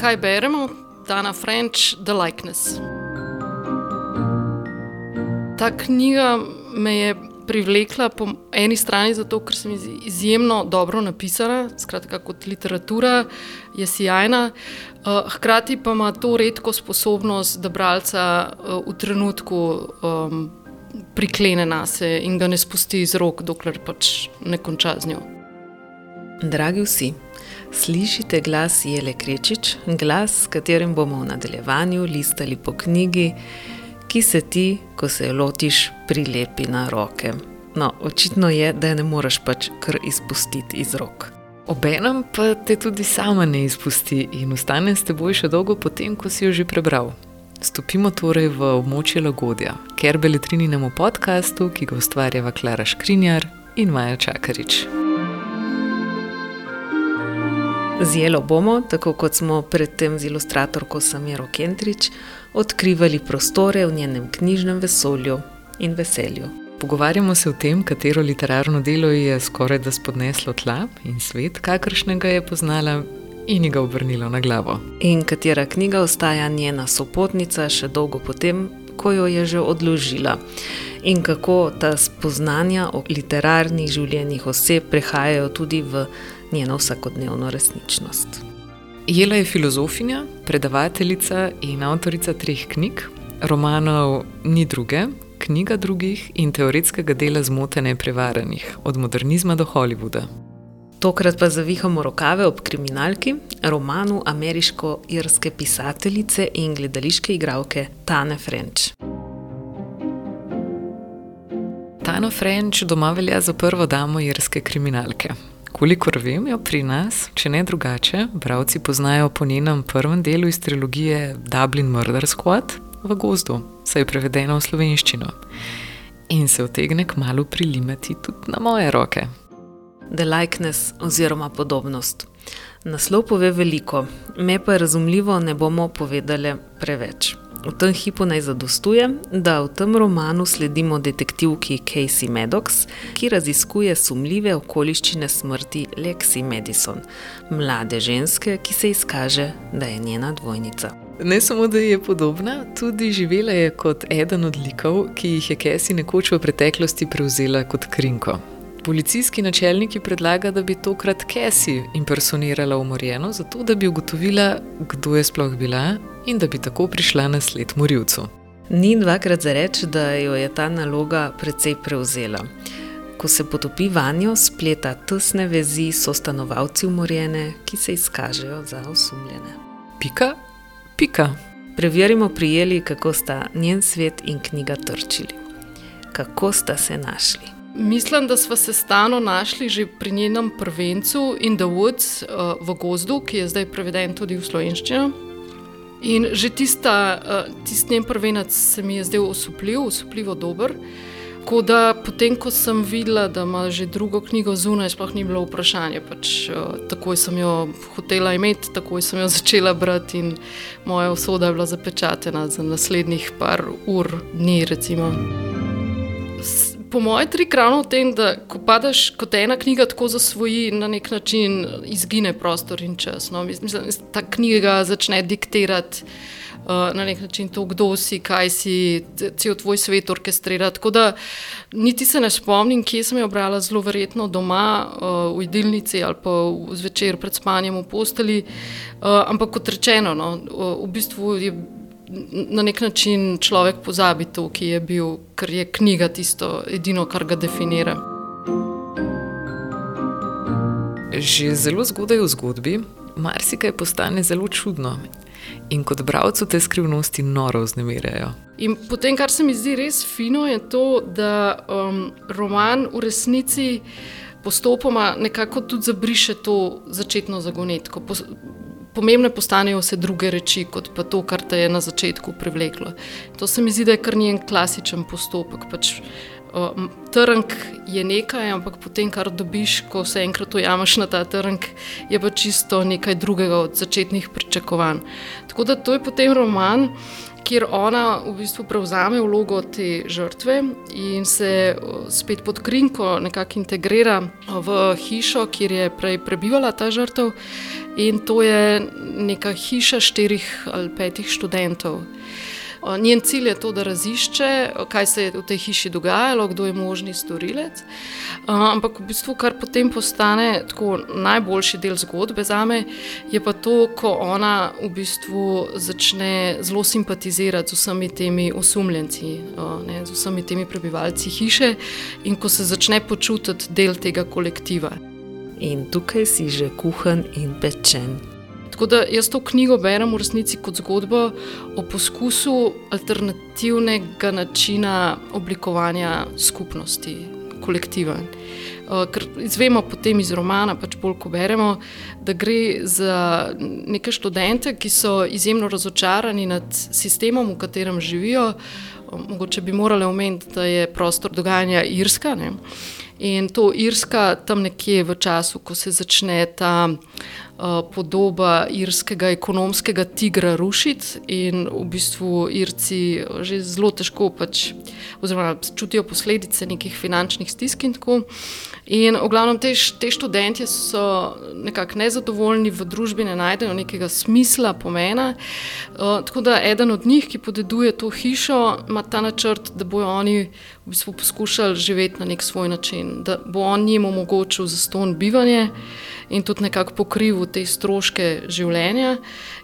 kaj beremo? Dana French, The Likeness. Ta knjiga me je privlekla po eni strani zato, ker sem izjemno dobro napisana, skratka kot literatura je sjajna, uh, hkrati pa ima to redko sposobnost, da bralca uh, v trenutku um, priklene na se in ga ne spusti iz rok, dokler pač ne konča z njo. Dragi vsi, slišite glas Jele Krečič, glas, s katerim bomo v nadaljevanju listali po knjigi ki se ti, ko se jo lotiš, prilepi na roke. No, očitno je, da je ne moreš pač kar izpustiti iz rok. Obenem pa te tudi sama ne izpusti in ostane s teboj še dolgo potem, ko si jo že prebral. Stopimo torej v območje lagodja, ker beletrininemu podkastu, ki ga ustvarjava Klara Škrinjar in Maja Čakarič. Zjelo bomo, tako kot smo predtem z ilustratorko Samiro Kendrič, odkrivali prostore v njenem knjižnem vesolju in veselju. Pogovarjamo se o tem, katero literarno delo je skoraj da spodneslo tla in svet, kakršnega je poznala in ga obrnilo na glavo. In katera knjiga ostaja njena sopotnica še dolgo potem, ko jo je že odložila. In kako ta spoznanja o literarnih življenjih oseb prehajajo tudi v njeno vsakodnevno resničnost. Jela je filozofinja, predavateljica in avtorica treh knjig, romanov Ni druge, knjiga drugih in teoretskega dela Zmotene prevaranih, od modernizma do Hollywooda. Tokrat pa zavihamo rokave ob kriminalki, romanu ameriško-irske pisateljice in gledališke igralke Tane French. Tana French doma velja za prvo damo irske kriminalke. Kolikor vem, jo pri nas, če ne drugače, bralci poznajo po njenem prvem delu iz trilogije Dublin Murder Squad v gozdu, saj je prevedeno v slovenščino. In se otegne k malu prilimati tudi na moje roke. The likeness oziroma podobnost. Naslov pove veliko, me pa razumljivo ne bomo povedali preveč. V tem hipu naj zadostuje, da v tem romanu sledimo detektivki Casey Maddox, ki raziskuje sumljive okoliščine smrti Lexi Madison, mlade ženske, ki se izkaže, da je njena dvojnica. Ne samo, da je podobna, tudi živela je kot eden od likov, ki jih je Casey nekoč v preteklosti prevzela kot krinko. Policijski načelnik predlaga, da bi tokrat Casey impersonirala umorjeno, zato da bi ugotovila, kdo je sploh bila in da bi tako prišla na sled morilcu. Ni dvakrat za reči, da jo je ta naloga precej prevzela. Ko se potopi vanjo, spleta tesne vezi so stanovalci umorjene, ki se izkažejo za osumljene. Pika, pika. Preverimo prijeli, kako sta njen svet in knjiga trčili. Kako sta se našli? Mislim, da smo se stano našli že pri njenem prvencu In the Woods uh, v gozdu, ki je zdaj preveden tudi v slovenščino. In že tista, uh, tisti njen prvenec se mi je zdel osupljiv, osupljivo dober. Da, potem, ko sem videla, da ima že drugo knjigo zunaj, sploh ni bilo vprašanje. Pač, uh, takoj sem jo hotela imeti, takoj sem jo začela brati, in moja usoda je bila zapečatena za naslednjih par ur, dni. Recimo po mojem, tri ravno v tem, da ko padeš, kot ena knjiga tako zasvoji, na nek način izgine prostor in čas. No? Mislim, ta knjiga začne diktirati uh, na nek način to, kdo si, kaj si, cel tvoj svet orkestrira. Tako da niti se ne spomnim, kje sem jo brala, zelo verjetno doma, uh, v jedilnici ali pa zvečer pred spanjem v posteli. Uh, ampak kot rečeno, no, uh, v bistvu je na nek način človek pozabi to, ki je bil, ker je knjiga tisto edino, kar ga definira. Že zelo zgodaj v zgodbi, marsikaj postane zelo čudno. In kot bralcu te skrivnosti noro vznemirjajo. In potem, kar se mi zdi res fino, je to, da um, roman v resnici postopoma nekako tudi zabriše to začetno zagonetko pomembne postanejo vse druge reči, kot pa to, kar te je na začetku privleklo. To se mi zdi, da je kar njen klasičen postopek. Pač, uh, trnk je nekaj, ampak potem, kar dobiš, ko se enkrat ujameš na ta trnk, je pa čisto nekaj drugega od začetnih pričakovanj. Tako da to je potem roman, kjer ona v bistvu prevzame vlogo te žrtve in se spet pod krinko nekako integrira v hišo, kjer je prej prebivala ta žrtev. In to je neka hiša štirih ali petih študentov. Njen cilj je to, da razišče, kaj se je v tej hiši dogajalo, kdo je možni storilec. Ampak v bistvu, kar potem postane najboljši del zgodbe za me, je pa to, ko ona v bistvu začne zelo simpatizirati z vsemi temi osumljenci, ne, z vsemi temi prebivalci hiše in ko se začne počutiti del tega kolektiva. In tukaj si že kuhan in pečen. Tako da jaz to knjigo berem v resnici kot zgodbo o poskusu alternativnega načina oblikovanja skupnosti, kolektiva. Eh, ker izvemo potem iz romana, pač bolj ko beremo, da gre za neke študente, ki so izjemno razočarani nad sistemom, v katerem živijo. Eh, mogoče bi morali omeniti, da je prostor dogajanja Irska. Ne? In to Irska, tam nekje v času, ko se začne ta uh, podoba irskega ekonomskega tigra rušiti, in v bistvu Irci že zelo težko pač, čutijo posledice nekih finančnih stisk in tako. In v glavnem te, te študenti so nekako nezadovoljni, v družbi ne najdejo nekega smisla, pomena. Uh, tako da eden od njih, ki podeduje to hišo, ima ta načrt, da bojo oni v bistvu poskušali živeti na nek svoj način, da bo on jim omogočil zaston bivanje in tudi nekako pokril te stroške življenja.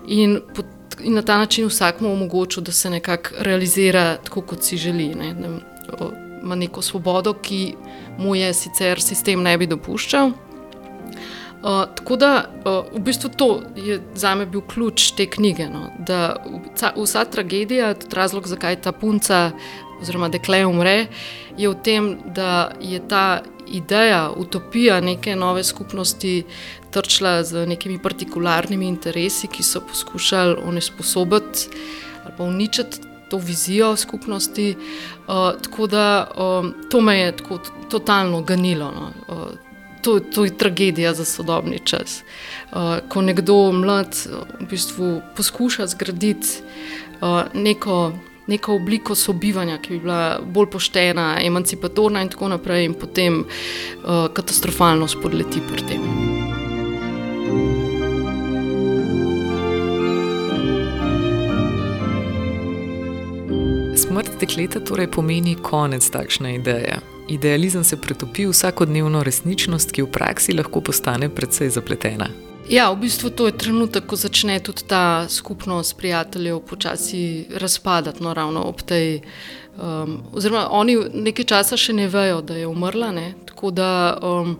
In, pot, in na ta način vsakmu omogočil, da se nekako realizira tako, kot si želi. Ne, da ima neko svobodo, ki mu je sicer sistem ne bi dopuščal. Uh, tako da uh, v bistvu to je za me bil ključ te knjige. No, da vsa, vsa tragedija, tudi razlog, zakaj ta punca oziroma dekle umre, je v tem, da je ta ideja, utopija neke nove skupnosti trčila z nekimi partikularnimi interesi, ki so poskušali onesposobiti ali pa uničiti to vizijo skupnosti. Uh, tako da um, to me je tako totalno ganilo. No. Uh, To, to je tragedija za sodobni čas. Uh, ko nekdo mlad v bistvu poskuša zgraditi uh, neko neko obliko sobivanja, ki bi bila bolj poštena, emancipatorna in tako naprej, in potem uh, katastrofalno spodleti pri tem. Smrt dekleta torej pomeni konec takšne ideje. Idealizem se pretopi v vsakodnevno resničnost, ki v praksi lahko postane precej zapletena. Ja, v bistvu to je trenutek, ko začne tudi ta skupnost prijateljev počasi razpadati. No, ravno ob tej, um, oziroma oni nekaj časa še ne vejo, da je umrla, ne? tako da um,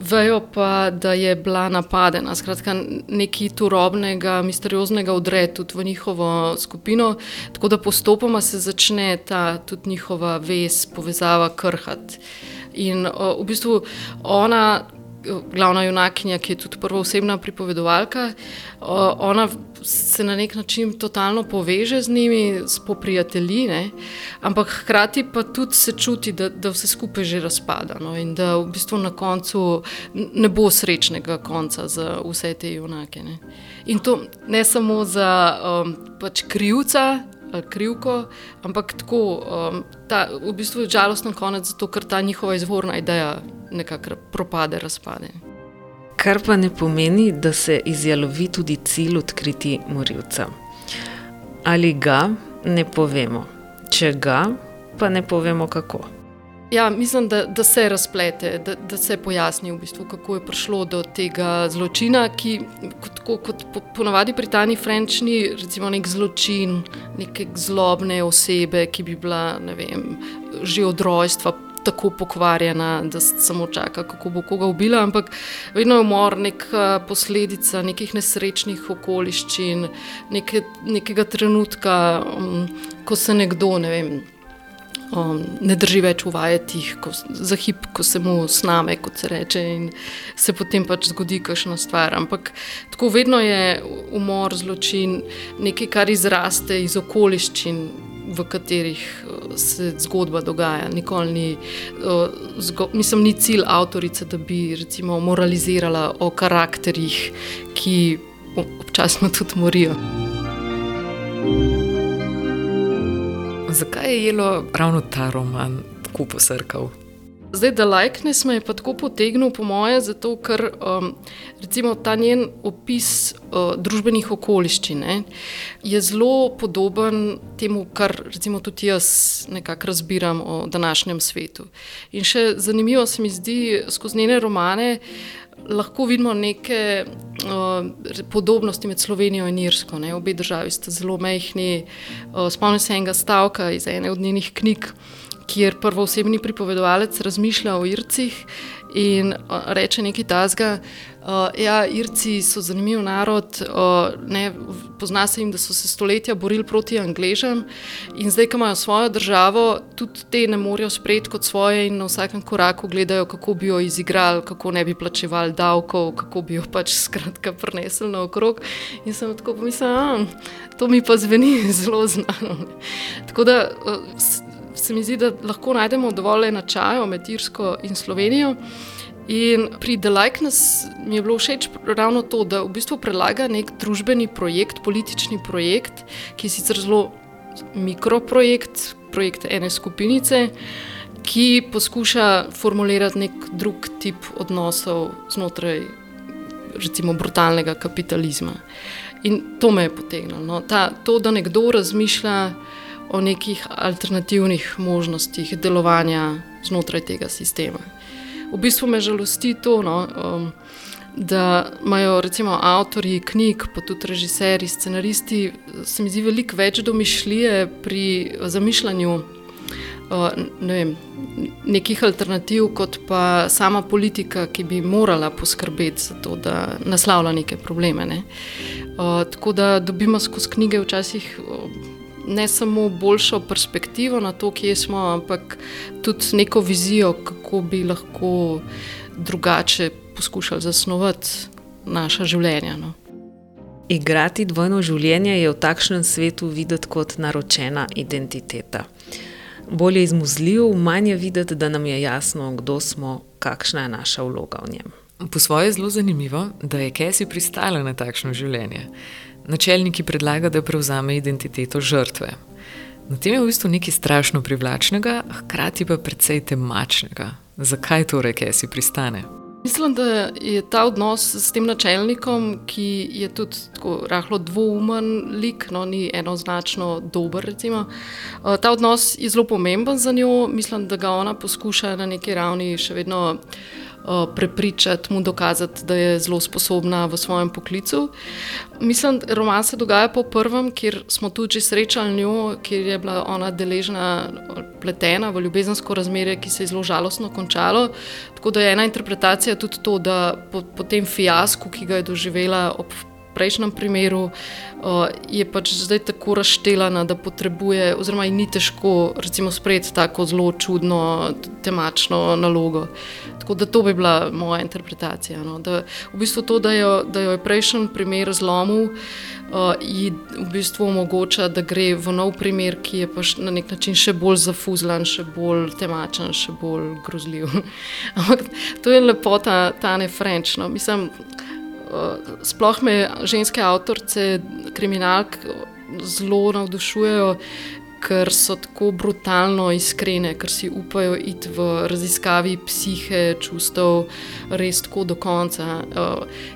vejo pa, da je bila napadena. Skratka, nekaj turobnega, misterioznega odre tudi v njihovo skupino, tako da postopoma se začne ta tudi njihova vez, povezava krhati. In uh, v bistvu ona glavna junakinja, ki je tudi prva osebna pripovedovalka, ona se na nek način totalno poveže z njimi, spoprijatelji, ne? ampak hkrati pa tudi se čuti, da, da vse skupaj že razpada no? in da v bistvu na koncu ne bo srečnega konca za vse te junake. Ne? In to ne samo za um, pač krivca. Krivko, ampak tako, um, ta, v bistvu je žalosten konec, zato ker ta njihova izvorna ideja nekako propade, razpade. Kar pa ne pomeni, da se izjalovi tudi cilj odkriti morilca. Ali ga ne povemo, če ga pa ne povemo kako. Ja, mislim, da, da se razplete, da, da se pojasni, v bistvu, kako je prišlo do tega zločina, ki, kot, kot ponavadi pri Tani French, ni recimo nek zločin, neke zlobne osebe, ki bi bila vem, že od rojstva tako pokvarjena, da samo čaka, kako bo koga ubila, ampak vedno je umor neka posledica nekih nesrečnih okoliščin, neke, nekega trenutka, um, ko se nekdo ne vem. Um, ne drži več v vajetih, za hip, ko se mu sname, kot se reče, in se potem pač zgodi kakšna stvar. Ampak tako vedno je umor, zločin, nekaj, kar izraste iz okoliščin, v katerih eh, se zgodba dogaja. Nikoli ni, eh, zgo, mislim, ni cilj avtorice, da bi recimo, moralizirala o karakterjih, ki občasno tudi morijo. Zakaj je jelo ravno ta roman tako posrkal? Zdaj, da likeness me je pa tako potegnil, po moje, zato ker um, recimo ta njen opis uh, družbenih okoliščin ne, je zelo podoben temu, kar recimo tudi jaz nekako razbiram o današnjem svetu. In še zanimivo se mi zdi skozi njene romane. Lahko vidimo neke uh, podobnosti med Slovenijo in Irsko. Ne. Obe državi sta zelo mehki. Uh, spomnim se enega stavka iz ene od njenih knjig, kjer prvo osebni pripovedovalec razmišlja o Ircih in reče nekaj tasga. Uh, ja, Irci so zanimiv narod, uh, ne, pozna se jim, da so se stoletja borili proti Angležem in zdaj, ko imajo svojo državo, tudi te ne morejo sprejeti kot svoje in na vsakem koraku gledajo, kako bi jo izigrali, kako ne bi plačevali davkov, kako bi jo pač skratka prenesli naokrog. In sem tako pomislila, to mi pa zveni zelo znano. Tako da. Uh, se mi zdi, da lahko najdemo dovolj enačajev med Irsko in Slovenijo. In pri The Likeness mi je bilo všeč ravno to, da v bistvu prelaga nek družbeni projekt, politični projekt, ki je sicer zelo mikroprojekt, projekt ene skupinice, ki poskuša formulirati nek drug tip odnosov znotraj, recimo, brutalnega kapitalizma. In to me je potegnilo. No. Ta, to, da nekdo razmišlja o nekih alternativnih možnostih delovanja znotraj tega sistema. V bistvu me žalosti to, no, um, da imajo recimo avtori knjig, pa tudi režiserji, scenaristi, se mi zdi veliko več domišljije pri zamišljanju uh, ne vem, nekih alternativ, kot pa sama politika, ki bi morala poskrbeti za to, da naslavlja neke probleme. Ne. Uh, tako da dobimo skozi knjige včasih. Uh, ne samo boljšo perspektivo na to, kje smo, ampak tudi neko vizijo, kako bi lahko drugače poskušali zasnovati naša življenja. No. Igrati dvojno življenje je v takšnem svetu videti kot naročena identiteta. Bolje je izmuzljiv, manj je videti, da nam je jasno, kdo smo, kakšna je naša vloga v njem. Po svoje je zelo zanimivo, da je Kesi pristala na takšno življenje. Načelniki predlaga, da prevzame identiteto žrtve. Na tem je v bistvu nekaj strašno privlačnega, hkrati pa precej temačnega. Zakaj torej, kaj si pristane? Mislim, da je ta odnos s tem načelnikom, ki je tudi tako rahlo dvoumen lik, no ni enoznačno dober. Recimo. Eh, ta odnos je zelo pomemben za njo, mislim, da ga ona poskuša na neki ravni še vedno. Prepričati, mu dokazati, da je zelo sposobna v svojem poklicu. Mislim, da roman se dogaja po prvem, kjer smo tudi srečali njo, kjer je bila ona deležna, pletena v ljubezensko razmerje, ki se je zelo žalostno končalo. Tako da je ena interpretacija tudi to, da po, po tem fiasku, ki ga je doživela ob prejšnjem primeru, je pač zdaj tako razštelana, da potrebuje, oziroma ji ni težko sprejeti tako zelo čudno, temačno nalogo. Tako da to bi bila moja interpretacija. No. Da, v bistvu to, da jo, da jo je prejšnji primer zlomil, uh, ji v bistvu omogoča, da gre v nov primer, ki je pač na nek način še bolj zafuzlan, še bolj temačen, še bolj grozljiv. Ampak to je lepota Tane French. No. Mislim, sploh me ženske avtorice, kriminalk, zelo navdušujejo, ker so tako brutalno iskrene, ker si upajo iti v raziskavi psihe, čustev, res tako do konca.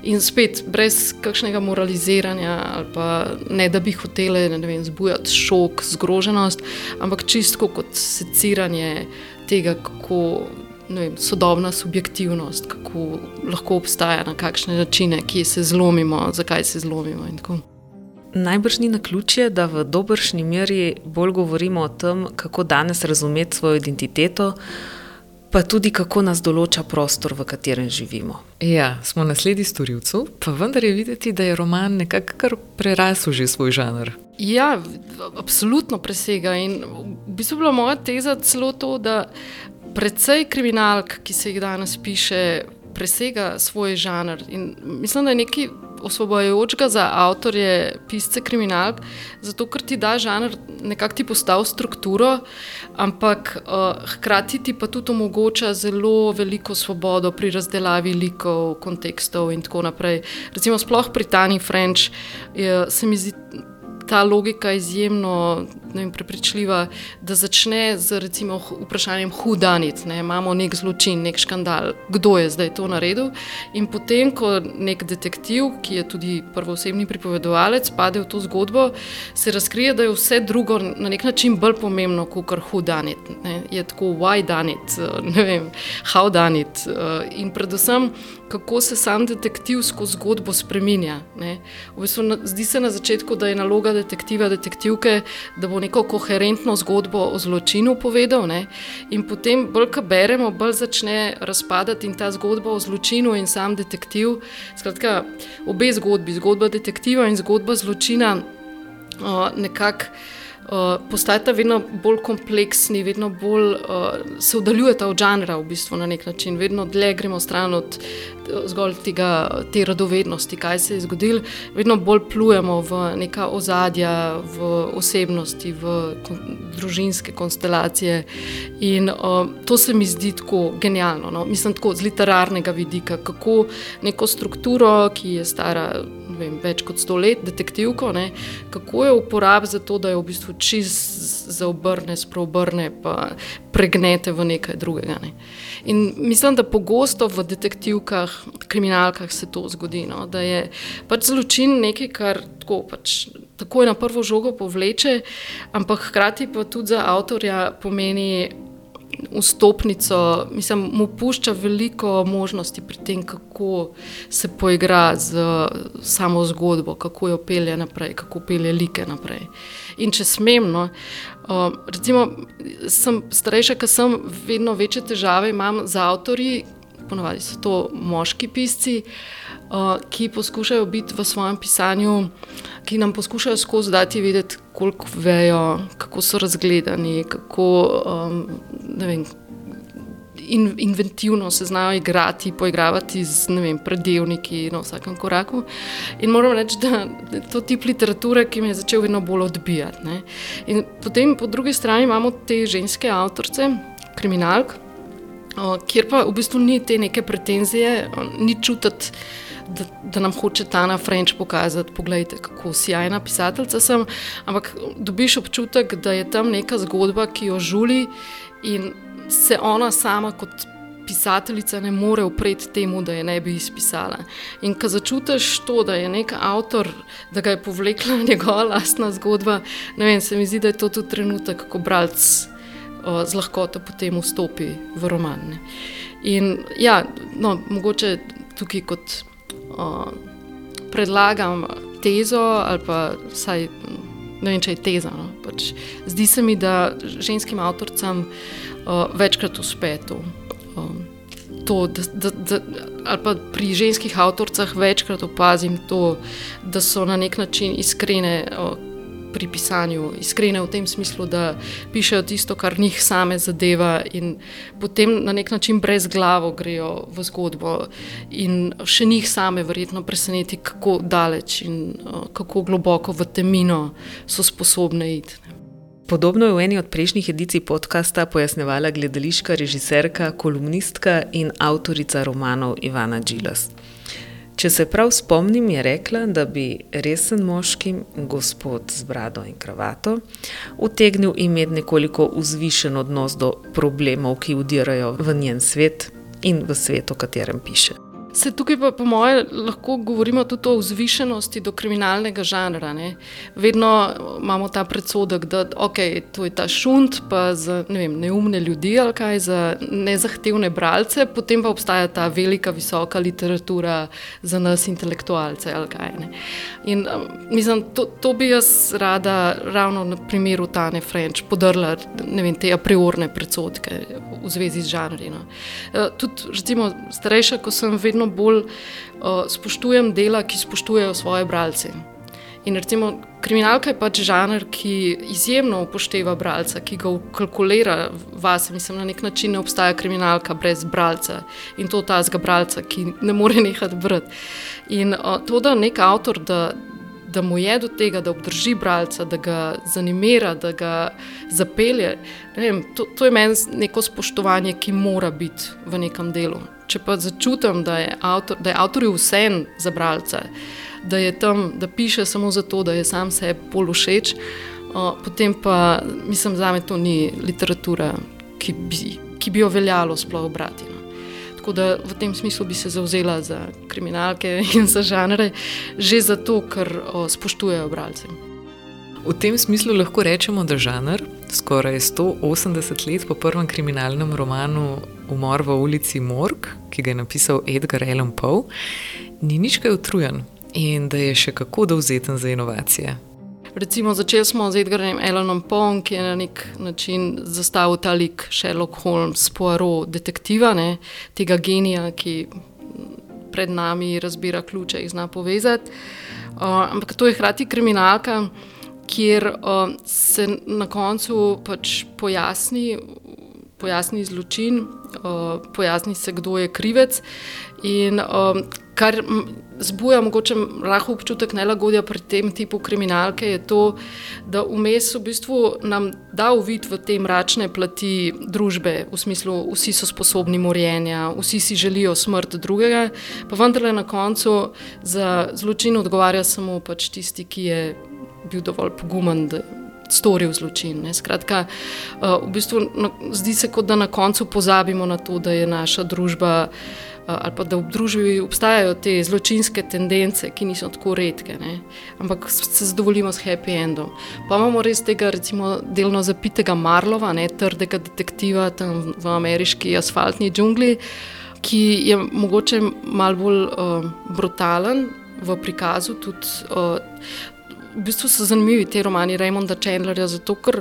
In spet, brez kakšnega moraliziranja, ali pa ne da bi hotele vem, zbujati šok, zgroženost, ampak čisto kot seciranje tega, kako vem, sodobna subjektivnost, kako lahko obstaja na kakšne načine, ki se zlomimo, zakaj se zlomimo. Najbrž ni na ključje, da v dobršni meri bolj govorimo o tem, kako danes razumeti svojo identiteto, pa tudi kako nas določa prostor, v katerem živimo. Ja, smo naslednji storilcev, pa vendar je videti, da je roman nekako prerasel že svoj žanr. Ja, absolutno presega. In v bistvu je bila moja teza celo to, da precej kriminalk, ki se jih danes piše, presega svoj žanr. In mislim, da je nekaj osvobojujočega za avtorje, pisce kriminalk, zato ker ti da žanr, nekako ti postavi strukturo, ampak uh, hkrati ti pa tudi omogoča zelo veliko svobodo pri razdelavi likov, kontekstov in tako naprej. Recimo, sploh pri Tani French je, se mi zdi ta logika izjemno vem, prepričljiva, da začne z recimo, vprašanjem hudanit. Ne? Imamo nek zločin, nek škandal, kdo je zdaj to naredil. In potem, ko nek detektiv, ki je tudi prvoosebni pripovedovalec, pade v to zgodbo, se razkrije, da je vse drugo na nek način bolj pomembno kot kar hudanit. Je tako, why done it, ne vem, how done it. In predvsem, kako se sam detektiv skozi zgodbo spremenja. V bistvu, zdi se na začetku, da je naloga detektiva, detektivke, da bo neko koherentno zgodbo o zločinu povedal. Ne? In potem, bolj ko beremo, bolj začne razpadati in ta zgodba o zločinu in sam detektiv. Skratka, obe zgodbi, zgodba detektiva in zgodba zločina, nekako postajata vedno bolj kompleksni, vedno bolj uh, se oddaljujeta od žanra, v bistvu na nek način, vedno dlje gremo stran od zgolj tega, te radovednosti, kaj se je zgodilo, vedno bolj plujemo v neka ozadja, v osebnosti, v kon družinske konstelacije. In uh, to se mi zdi tako genialno, no? mislim, tako z literarnega vidika, kako neko strukturo, ki je stara vem, več kot sto let, detektivko, ne, kako jo uporabiti za to, da jo v bistvu čist zaobrne, spreobrne, pa pregnete v nekaj drugega. Ne. In mislim, da pogosto v detektivkah, kriminalkah se to zgodi, no, da je pač zločin nekaj, kar tako pač. Tako je na prvo žogo povleče, ampak hkrati pa tudi za avtorja pomeni vstopnico, mislim, mu pušča veliko možnosti pri tem, kako se poigra z samo zgodbo, kako jo pelje naprej, kako pelje like naprej. In če smem, no, recimo, sem starejša, ker sem vedno večje težave imam z avtorji, ponovadi so to moški pisci, ki poskušajo biti v svojem pisanju ki nam poskušajo skozi dati vedeti, koliko vejo, kako so razgledani, kako um, vem, in, inventivno se znajo igrati, poigravati z vem, predelniki na vsakem koraku. In moram reči, da je to tip literature, ki me je začel vedno bolj odbijati. Potem po drugi strani imamo te ženske avtorice, kriminalk. Kjer pa v bistvu ni te neke pretenzije, ni čutiti, da, da nam hoče Tana French pokazati, poglejte, kako sjajna pisateljica sem. Ampak dobiš občutek, da je tam neka zgodba, ki jo žuli in se ona sama kot pisateljica ne more upreti temu, da je ne bi izpisala. In ko začutiš to, da je nek avtor, da ga je povlekla njegova lastna zgodba, ne vem, se mi zdi, da je to tudi trenutek, ko bralec. Z lahkoto potem vstopi v roman. Ne. In ja, no, mogoče tukaj kot predlagam tezo, ali pa vsaj ne vem, če je teza. No? Pač zdi se mi, da ženskim avtorcem uh, večkrat uspe to. Um, to da, da, da, ali pa pri ženskih avtorcah večkrat opazim to, da so na nek način iskrene. Uh, pri pisanju, iskrene v tem smislu, da pišejo tisto, kar njih same zadeva, in potem na nek način brez glave grejo v zgodbo. In še njih same verjetno preseneti, kako daleč in uh, kako globoko v temino so sposobne iti. Podobno je v eni od prejšnjih edicij podcasta pojasnjevala gledališka režiserka, kolumnistka in avtorica romanov Ivana Džilas. Če se prav spomnim, je rekla, da bi resen moški, gospod z brado in kravato, utegnil imeti nekoliko vzvišen odnos do problemov, ki udirajo v njen svet in v svet, o katerem piše. Se tukaj pa, po mojem, lahko govorimo tudi o vzvišenosti do kriminalnega žanra. Ne? Vedno imamo ta predsodek, da okay, to je ta šunt, pa za ne vem, neumne ljudi ali kaj, za nezahtevne bralce, potem pa obstaja ta velika, visoka literatura za nas, intelektualce. Kaj, In um, mislim, to, to bi jaz rada ravno na primeru Tane French podrla vem, te a priorne predsodke v zvezi z žanri. No. Uh, tudi, recimo, starejša, ko sem vedno vedno bolj uh, spoštujem dela, ki spoštujejo svoje bralce. In recimo, kriminalka je pač žanr, ki izjemno upošteva bralca, ki ga kalkulira vase. Mislim, na nek način ne obstaja kriminalka brez bralca in to ta zga bralca, ki ne more nehati brati. In uh, to, da nek avtor, da, da mu je do tega, da obdrži bralca, da ga zanimira, da ga zapelje, vem, to, to je meni neko spoštovanje, ki mora biti v nekem delu. Če pa začutim, da je, avtor, da je avtorju vse za bralce, da je tam, da piše samo zato, da je sam sebi bolj všeč, uh, potem pa mislim, da to ni literatura, ki bi, ki bi jo veljalo sploh brati. No. Tako da v tem smislu bi se zauzela za kriminalke in za žanre, že zato, ker o, spoštujejo bralce. V tem smislu lahko rečemo, da žanr, skoraj 180 let po prvem kriminalnem romanu Umor v ulici Morg, ki ga je napisal Edgar Allan Poe, ni nič kaj utrujen in da je še kako dovzeten za inovacije. Recimo, začeli smo z Edgarjem Allanom Poem, ki je na nek način zastavil ta lik Sherlock Holmes, Poirot, detektiva, ne, tega genija, ki pred nami razbira ključe in zna povezati. Uh, ampak to je hkrati kriminalka kjer uh, se na koncu pač pojasni, pojasni zločin, pojasni se, kdo je krivec. In kar zbuja mogoče lahko občutek nelagodja pri tem tipu kriminalke, je to, da vmes v bistvu nam da uvid v te mračne plati družbe, v smislu, vsi so sposobni morjenja, vsi si želijo smrt drugega, pa vendarle na koncu za zločin odgovarja samo pač tisti, ki je bil dovolj pogumen, da storil zločin. Ne. Skratka, uh, v bistvu, no, zdi se, kot da na koncu pozabimo na to, da je naša družba. Ali pa da v družbi obstajajo te zločinske tendence, ki niso tako redke, ne? ampak se zadovoljimo s happy endom. Pa imamo res tega, recimo, delno zapitega Marlova, ne? trdega detektiva tam v ameriški asfaltni džungli, ki je mogoče malo bolj uh, brutalen v prikazu. Tudi, uh, v bistvu so zanimivi ti romani Raymonda Chandlerja, zato ker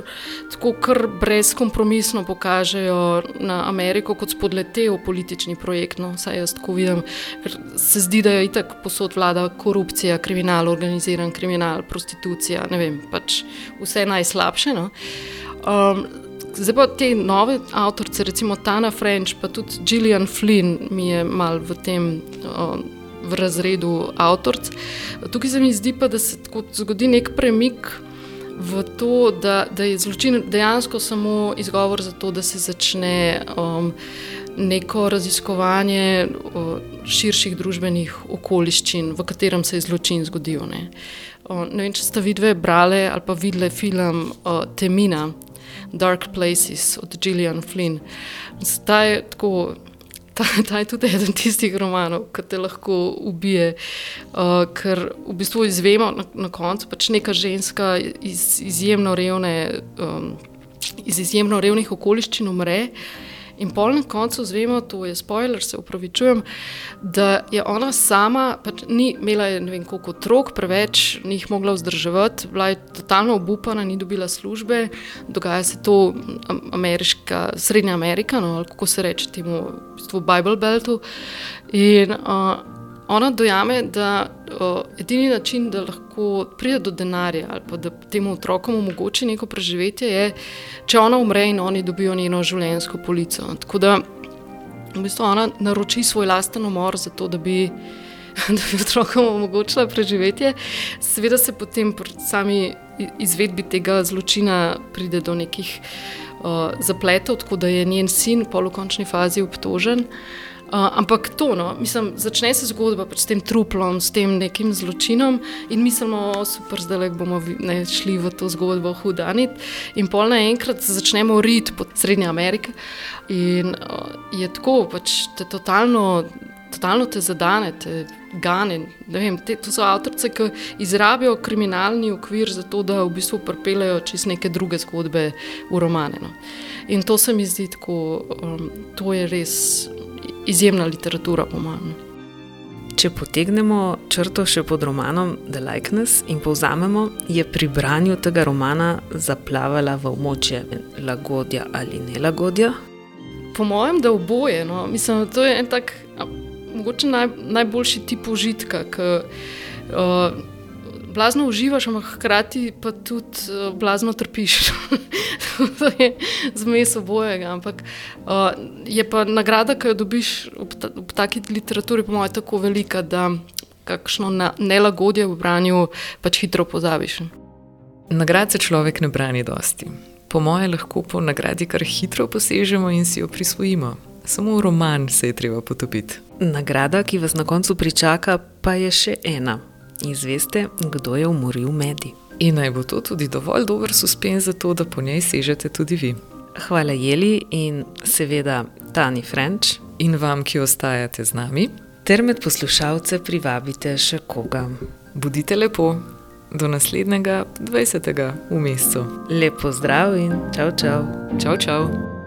tako kar brezkompromisno pokažejo na Ameriko kot spodletel politični projekt. No, saj jaz tako vidim, ker se zdi, da je itak posod vlada korupcija, kriminal, organiziran kriminal, prostitucija, ne vem, pač vse najslabše. No. Um, Zdaj pa te nove avtorice, recimo Tana French, pa tudi Gillian Flynn, mi je mal v tem. Um, v razredu avtoric. Tukaj se mi zdi pa, da se zgodi nek premik v to, da, da je zločin dejansko samo izgovor za to, da se začne um, neko raziskovanje um, širših družbenih okoliščin, v katerem se je zločin zgodil. Ne, um, ne vem, če ste vidve brali ali pa videli film uh, Temina. Dark Places od Gillian Flynn. Zdaj je tako ta, ta je tudi eden tistih romanov, ki te lahko ubije. Uh, ker v bistvu izvemo na, na koncu, pač neka ženska iz izjemno, revne, um, iz izjemno revnih okoliščin umre. In pol na koncu zvemo, to je spoiler, se upravičujem, da je ona sama, pač ni imela ne vem koliko otrok, preveč ni jih mogla vzdrževati, bila je totalno obupana, ni dobila službe, dogaja se to ameriška, srednja Amerika, no, ali kako se reče temu, v bistvu Bible Beltu. In uh, ona dojame, da o, edini način, da lahko pride do denarja ali da temu otrokom omogoči neko preživetje, je, če ona umre in oni dobijo njeno življenjsko polico. Tako da v bistvu ona naroči svoj lasten umor, zato da bi. Da bi otrokom omogočila preživetje, seveda se potem pri sami izvedbi tega zločina pride do nekih uh, zapletov, tako da je njen sin v polokončni fazi obtožen. Uh, ampak to, no, mislim, začne se zgodba pač s tem truplom, s tem nekim zločinom in mislimo, da super, zdaj bomo ne, šli v to zgodbo hudanit. In pol naenkrat začnemo rit po Srednji Ameriki in uh, je tako, pač te totalno. Totalno te zadane, te gane. Vem, te, to so avtorice, ki izrabijo kriminalni okvir za to, da v bistvu pripeljejo čez neke druge zgodbe v romane. No. In to se mi zdi tako, um, to je res izjemna literatura, po mojem. Če potegnemo črto še pod romanom The Likeness in povzamemo, je pri branju tega romana zaplavala v območje lagodja ali nelagodja? Po mojem, da oboje. No. Mislim, da je en tak, mogoče naj, najboljši tip užitka. K, uh, blazno uživaš, ampak hkrati pa tudi uh, blazno trpiš. to je zmes obojega. Ampak uh, je pa nagrada, ki jo dobiš ob, ta, ob taki literaturi, po mojem, tako velika, da kakšno na, nelagodje v branju pač hitro pozabiš. Nagrad se človek ne brani dosti. Po mojem, lahko po nagradi kar hitro posežemo in si jo prisvojimo. samo roman se je treba potopiti. Nagrada, ki vas na koncu pričaka, pa je še ena. Izveste, kdo je umoril medij. In naj bo to tudi dovolj dober suspenz za to, da po njej sežete tudi vi. Hvala Jeli in seveda Tani French. In vam, ki ostajate z nami. Ter med poslušalce privabite še koga. Budite lepo, do naslednjega 20. v mesecu. Lepo zdrav in čau, čau. Čau, čau.